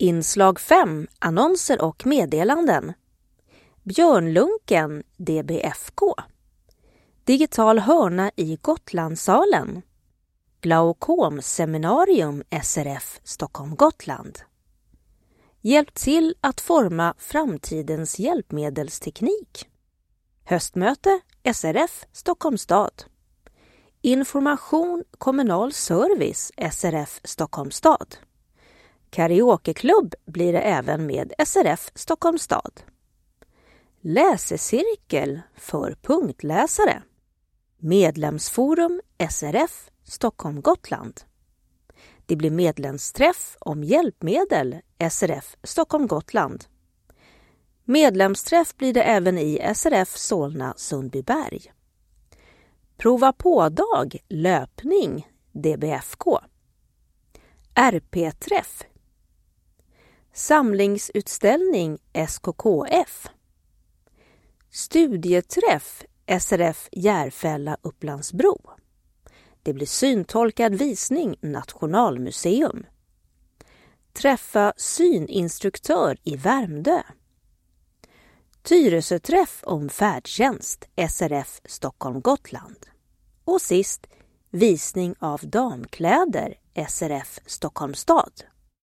Inslag 5 Annonser och meddelanden. Björnlunken DBFK Digital hörna i Gotlandssalen Glaukomseminarium SRF Stockholm-Gotland Hjälp till att forma framtidens hjälpmedelsteknik. Höstmöte SRF Stockholms stad. Information kommunal service SRF Stockholms stad. Karaokeklubb blir det även med SRF Stockholms stad. Läsecirkel för punktläsare. Medlemsforum SRF Stockholm Gotland. Det blir medlemsträff om hjälpmedel SRF Stockholm Gotland. Medlemsträff blir det även i SRF Solna Sundbyberg. Prova på-dag löpning DBFK. RP-träff Samlingsutställning SKKF Studieträff SRF Järfälla Upplandsbro. Det blir syntolkad visning Nationalmuseum. Träffa syninstruktör i Värmdö. Tyresöträff om färdtjänst SRF Stockholm Gotland. Och sist visning av damkläder SRF Stockholms stad.